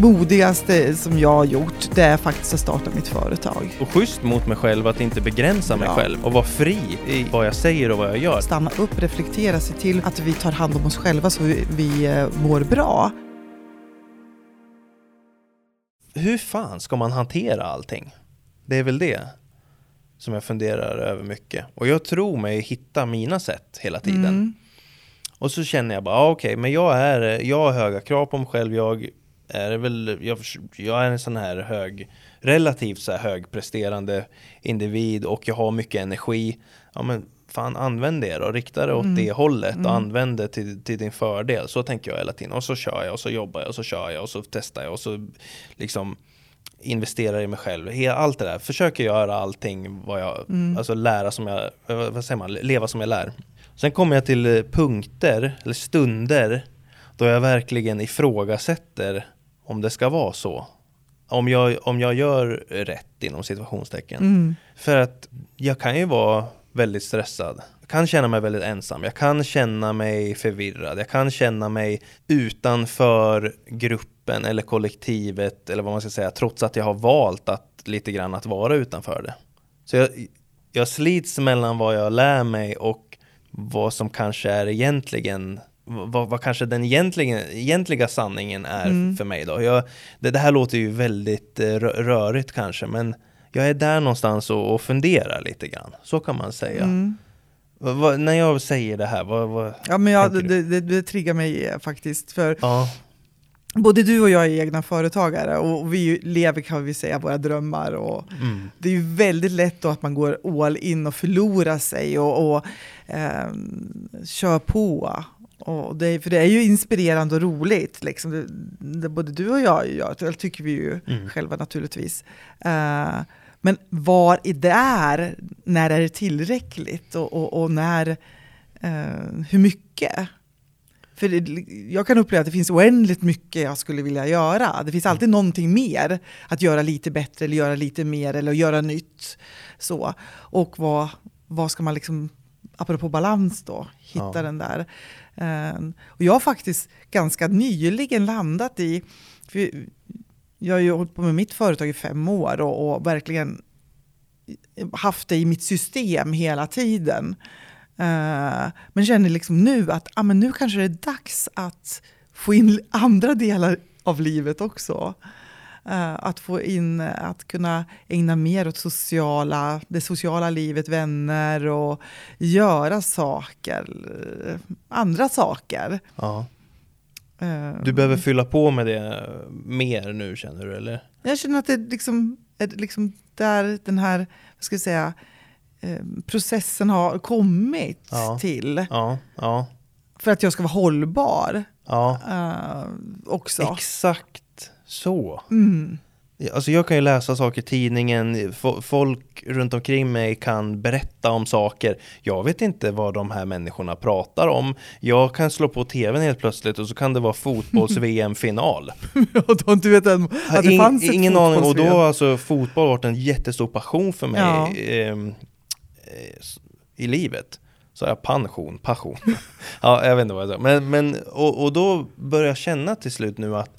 modigaste som jag har gjort, det är faktiskt att starta mitt företag. Och schysst mot mig själv att inte begränsa mig Ja. själv och vara fri i vad jag säger och vad jag gör. Stanna upp, reflektera, se till att vi tar hand om oss själva så vi, vi eh, mår bra. Hur fan ska man hantera allting? Det är väl det som jag funderar över mycket. Och jag tror mig hitta mina sätt hela tiden. Mm. Och så känner jag bara, ah, okej, men jag är, jag har höga krav på mig själv. Jag är väl, jag, jag är en sån här hög, relativt så här högpresterande individ och jag har mycket energi. Ja men fan använd det och rikta det åt Mm. det hållet Mm. och använd det till, till din fördel. Så tänker jag hela tiden. Och så kör jag och så jobbar jag och så kör jag och så testar jag och så liksom investerar i mig själv. Allt det där. Försöker göra allting vad jag, Mm. alltså lära som jag, eh, vad vad säger man, leva som jag lär. Sen kommer jag till eh, punkter, eller stunder, då jag verkligen ifrågasätter om det ska vara så. Om jag, om jag gör rätt inom situationstecken. Mm. För att jag kan ju vara väldigt stressad. Jag kan känna mig väldigt ensam. Jag kan känna mig förvirrad. Jag kan känna mig utanför gruppen eller kollektivet eller vad man ska säga. Trots att jag har valt att lite grann att vara utanför det. Så jag, jag slits mellan vad jag lär mig och vad som kanske är egentligen vad, vad kanske den egentliga sanningen är Mm. för mig då. Jag, det, det här låter ju väldigt eh, rö- rörigt kanske men jag är där någonstans och, och funderar lite grann. Så kan man säga. Mm. Vad- vad- när jag säger det här, vad, vad Ja, men jag, det, det, det triggar mig eh, faktiskt. För Ja, både du och jag är egna företagare och vi lever kan vi säga våra drömmar. Och mm, det är ju väldigt lätt då att man går all in och förlorar sig och, och ehm, kör på. Och det, för det är ju inspirerande och roligt. Liksom. Det, det, både du och jag gör, det tycker vi ju Mm. själva naturligtvis. Eh, men var är det är, när är det tillräckligt och, och, och när, eh, hur mycket? För det, jag kan uppleva att det finns oändligt mycket jag skulle vilja göra. Det finns alltid någonting mer att göra lite bättre eller göra lite mer eller göra nytt. Så. Och vad, vad ska man liksom, apropå balans då, hitta Ja. den där. Eh, och jag har faktiskt ganska nyligen landat i, jag har ju hållit på med mitt företag i fem år och, och verkligen haft det i mitt system hela tiden. Eh, men känner liksom nu att ah, men nu kanske det är dags att få in andra delar av livet också. Eh, att få in, att kunna ägna mer åt sociala, det sociala livet, vänner och göra saker, eh, andra saker. ja. Eh, Du behöver fylla på med det mer nu känner du eller? Jag känner att det liksom är liksom där den här, vad ska jag säga, processen har kommit Ja. till. Ja, ja, För att jag ska vara hållbar ja. också. Exakt så. Mm. Alltså jag kan ju läsa saker i tidningen, Fo- folk runt omkring mig kan berätta om saker. Jag vet inte vad de här människorna pratar om. Jag kan slå på tvn helt plötsligt och så kan det vara fotbolls-VM-final. Då, du vet att, det Ing- fanns ett ingen aning, och då har alltså fotboll varit en jättestor passion för mig Ja. ehm, eh, i livet. Så jag pension, passion. ja, jag vet inte vad jag sa. Men, men och, och då börjar jag känna till slut nu att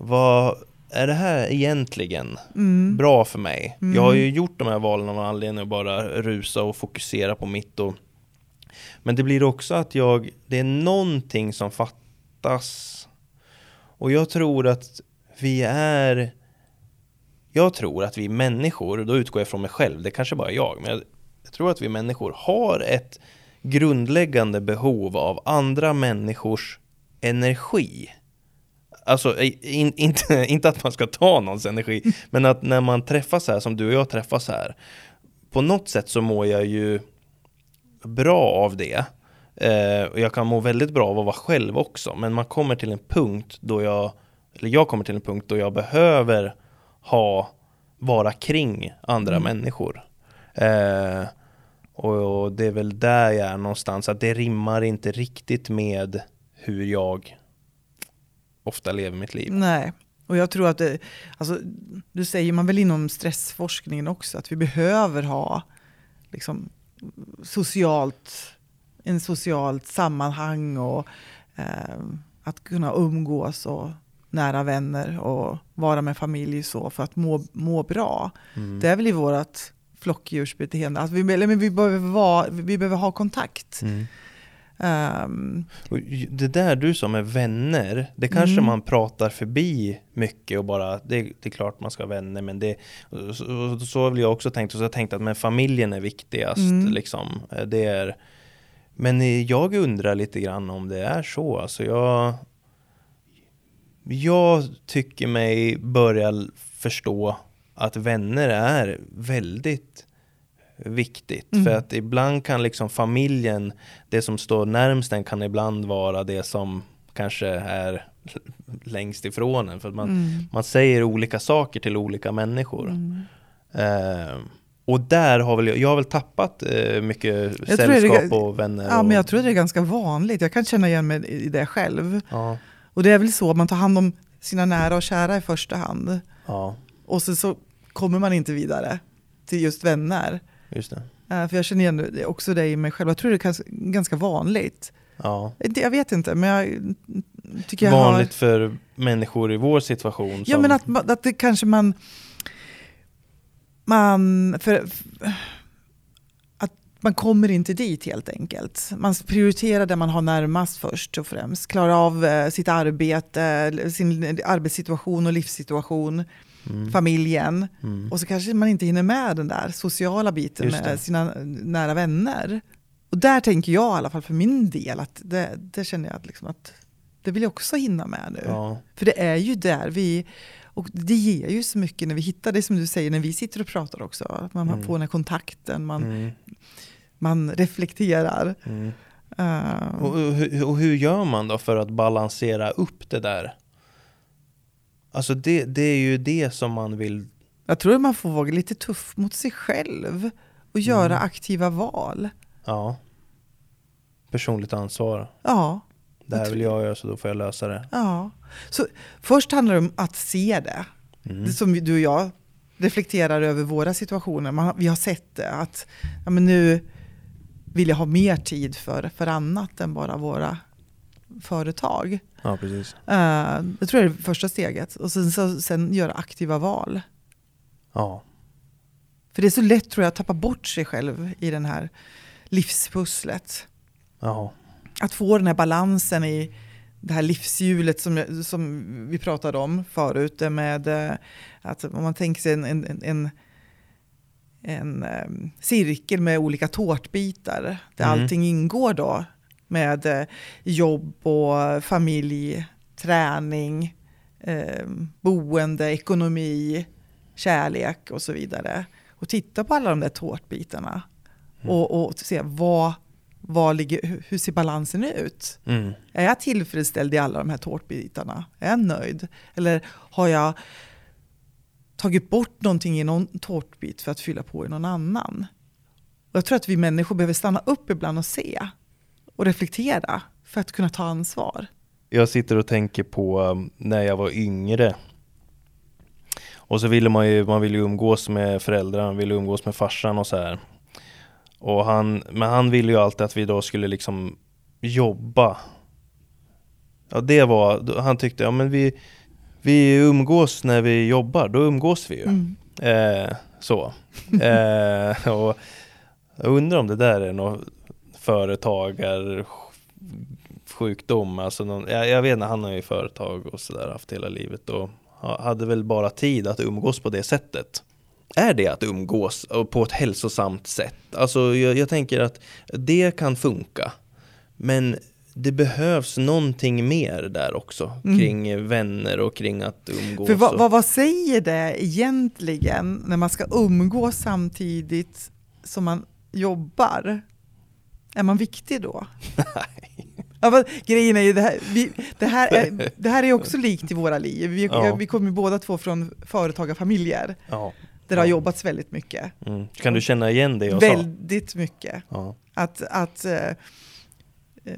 vad är det här egentligen Mm. bra för mig? Mm. Jag har ju gjort de här valen av anledning att bara rusa och fokusera på mitt och men det blir också att jag, det är någonting som fattas och jag tror att vi är jag tror att vi människor, då utgår jag från mig själv, det kanske bara är jag, men jag, jag tror att vi människor har ett grundläggande behov av andra människors energi. Alltså in, inte, inte att man ska ta någons energi, men att när man träffas här som du och jag träffas här, på något sätt så mår jag ju bra av det. Eh, och jag kan må väldigt bra av att vara själv också, men man kommer till en punkt då jag, eller jag kommer till en punkt då jag behöver ha, vara kring andra Mm. människor. Eh, och, och det är väl där jag är någonstans, att det rimmar inte riktigt med hur jag ofta lever mitt liv. Nej, och jag tror att det, alltså, du säger man väl inom stressforskningen också, att vi behöver ha liksom, socialt, en socialt sammanhang och eh, att kunna umgås och nära vänner och vara med familj så för att må, må bra. Mm. Det är väl i vårt flockdjursbeteende, att vi, eller, vi, behöver vara, vi behöver ha kontakt. Mm. Ju- Det där du sa med vänner, det kanske Mm. man pratar förbi mycket och bara, det, det är klart man ska ha vänner, men det, så, så väl jag också tänkt, och så har jag tänkt att men familjen är viktigast, Mm. liksom. Eh, Det är, men eh, jag undrar lite grann om det är så, alltså jag, jag tycker mig börja förstå att vänner är väldigt viktigt. Mm. För att ibland kan liksom familjen, det som står närmst en kan ibland vara det som kanske är längst ifrån en. För att man, mm, man säger olika saker till olika människor. mm. Eh, och där har väl jag, jag har väl tappat eh, mycket är sällskap ga- och vänner. Ja, och, men jag tror det är ganska vanligt. Jag kan känna igen mig i det själv. ja, Och det är väl så att man tar hand om sina nära och kära i första hand. ja, Och sen så kommer man inte vidare till just vänner. Just det. Eh, För jag känner igen också det i mig själv. Jag tror det är ganska- vanligt. Ja. Jag vet inte, men jag tycker jag Vanligt har... för människor i vår situation. Ja, som- men att, att det kanske man... Man... För, att man kommer inte dit helt enkelt. Man prioriterar det man har närmast först och främst. Klarar av eh, sitt arbete, sin arbetssituation och livssituation, Mm, familjen. mm. Och så kanske man inte hinner med den där sociala biten med sina nära vänner. Och där tänker jag i alla fall för min del att det, det känner jag att, liksom att det vill jag också hinna med nu. Ja, För det är ju där vi, och det ger ju så mycket när vi hittar det som du säger, när vi sitter och pratar också. Att man Mm. får den här kontakten, man, mm, man reflekterar. mm. Uh, Och, och, hur- och hur gör man då för att balansera upp det där? Alltså det, det är ju det som man vill jag tror att man får vara lite tuff mot sig själv och göra Mm. aktiva val. Ja. Personligt ansvar. Ja, Det här vill jag göra så då får jag lösa det. ja. Så först handlar det om att se det. Mm. Det som du och jag reflekterar över våra situationer. Man, vi har sett det, att ja, men nu vill jag ha mer tid för, för annat än bara våra företag. Ja, precis. Uh, det tror jag är det första steget. Och sen, så, sen göra aktiva val. Ja. För det är så lätt tror jag att tappa bort sig själv i den här livspusslet. Ja. Att få den här balansen i det här livshjulet som, som vi pratade om förut. Med eh, att om man tänker sig en, en, en, en, en eh, cirkel med olika tårtbitar. Där Mm. allting ingår då. Med eh, jobb och familj, träning, eh, boende, ekonomi, kärlek och så vidare. Och titta på alla de där tårtbitarna. Mm. Och, och se vad, vad ligger, hur- hur ser balansen ut? Mm. Är jag tillfredsställd i alla de här tårtbitarna? Är jag nöjd? Eller har jag tagit bort någonting i någon tårtbit för att fylla på i någon annan? Och jag tror att vi människor behöver stanna upp ibland och se och reflektera för att kunna ta ansvar. Jag sitter och tänker på um, när jag var yngre. Och så ville man ju, man ville umgås med föräldrarna, man ville umgås med farsan och så här. Och han, men han ville ju alltid att vi då skulle liksom jobba. Ja det var, han tyckte, ja men vi, vi umgås när vi jobbar, då umgås vi ju. Mm. Eh, så. Eh, och jag undrar om det där är något företagarsjukdom. Alltså någon, jag, jag vet inte, han har ju företag och sådär haft hela livet och ha- hade väl bara tid att umgås på det sättet. Är det att umgås på ett hälsosamt sätt? Alltså jag, jag tänker att det kan funka. Men det behövs någonting mer där också Mm. kring vänner och kring att umgås. För vad, vad, vad säger det egentligen när man ska umgås samtidigt som man jobbar? Är man viktig då? Ja, men, grejen är ju det här, vi, det, här är, det här är också likt i våra liv. Vi, Ja. vi kommer båda två från företagarfamiljer Ja. där det har Ja. jobbats väldigt mycket. Mm. Kan du känna igen det jag sa? Väldigt mycket. Ja. Att, att eh, eh,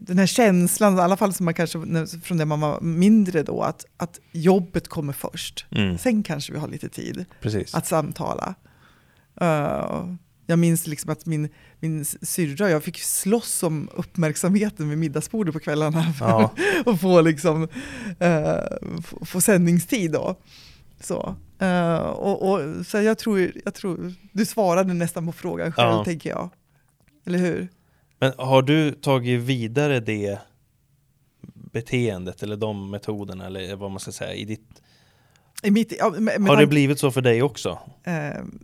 den här känslan, i alla fall som man kanske, från det man var mindre då, att, att jobbet kommer först. Mm. Sen kanske vi har lite tid Precis. att samtala. Uh, Jag minns liksom att min, min syrra och jag fick slåss om uppmärksamheten vid middagsbordet på kvällarna för Ja. att få, liksom, eh, få, få sändningstid. Då. Så, eh, och, och, så jag, tror, jag tror, du svarade nästan på frågan själv, Ja. tänker jag. Eller hur? Men har du tagit vidare det beteendet eller de metoderna eller vad man ska säga i ditt I mitt, ja, med Har det tanke- blivit så för dig också? Ehm,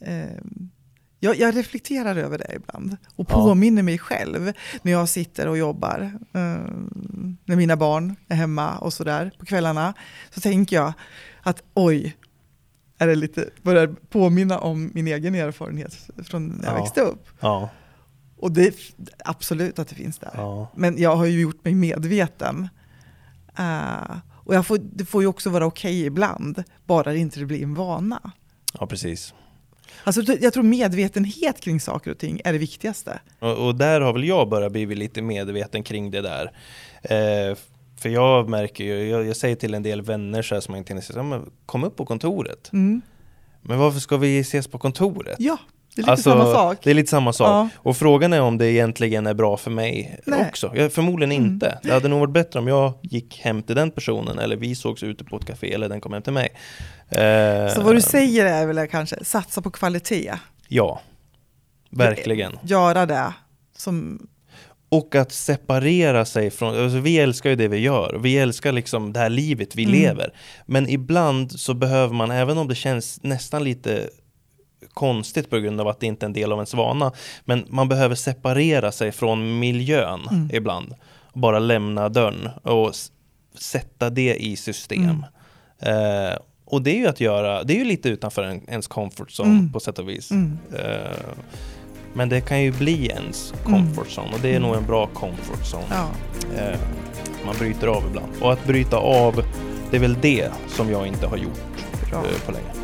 ehm, jag, jag reflekterar över det ibland och påminner mig själv när jag sitter och jobbar, ehm, när mina barn är hemma och sådär på kvällarna. Så tänker jag att oj, är det lite, börjar påminna om min egen erfarenhet från när jag Ja. växte upp. Ja, Och det är absolut att det finns där. ja, Men jag har ju gjort mig medveten. Eh, och jag får, det får ju också vara okej ibland, bara det inte blir en vana. ja precis. Alltså, jag tror medvetenhet kring saker och ting är det viktigaste. Och, och där har väl jag börjat bli lite medveten kring det där. Eh, för jag märker ju, jag, jag säger till en del vänner så här som jag inte hinner se, "Ja, men kom upp på kontoret. Mm. Men varför ska vi ses på kontoret? Ja, det är lite Alltså, samma sak. Det är lite samma sak. Ja. Och frågan är om det egentligen är bra för mig Nej. också. Ja, förmodligen Mm. inte. Det hade nog varit bättre om jag gick hem till den personen eller vi sågs ute på ett café eller den kom hem till mig. Eh, Så vad du säger är väl kanske satsa på kvalitet. Ja, verkligen. Göra det som... Och att separera sig från, alltså vi älskar ju det vi gör, vi älskar liksom det här livet vi Mm. lever. Men ibland så behöver man, även om det känns nästan lite konstigt på grund av att det inte är en del av ens vana, men man behöver separera sig från miljön Mm. ibland. Bara lämna dörren och sätta det i system. Mm. Eh, och det är ju att göra, det är ju lite utanför en, ens comfort zone Mm. på sätt och vis. Mm. Eh, men det kan ju bli ens Mm. comfort zone och det är nog en bra comfort zone. Ja. Eh, man bryter av ibland. Och att bryta av, det är väl det som jag inte har gjort eh, på länge.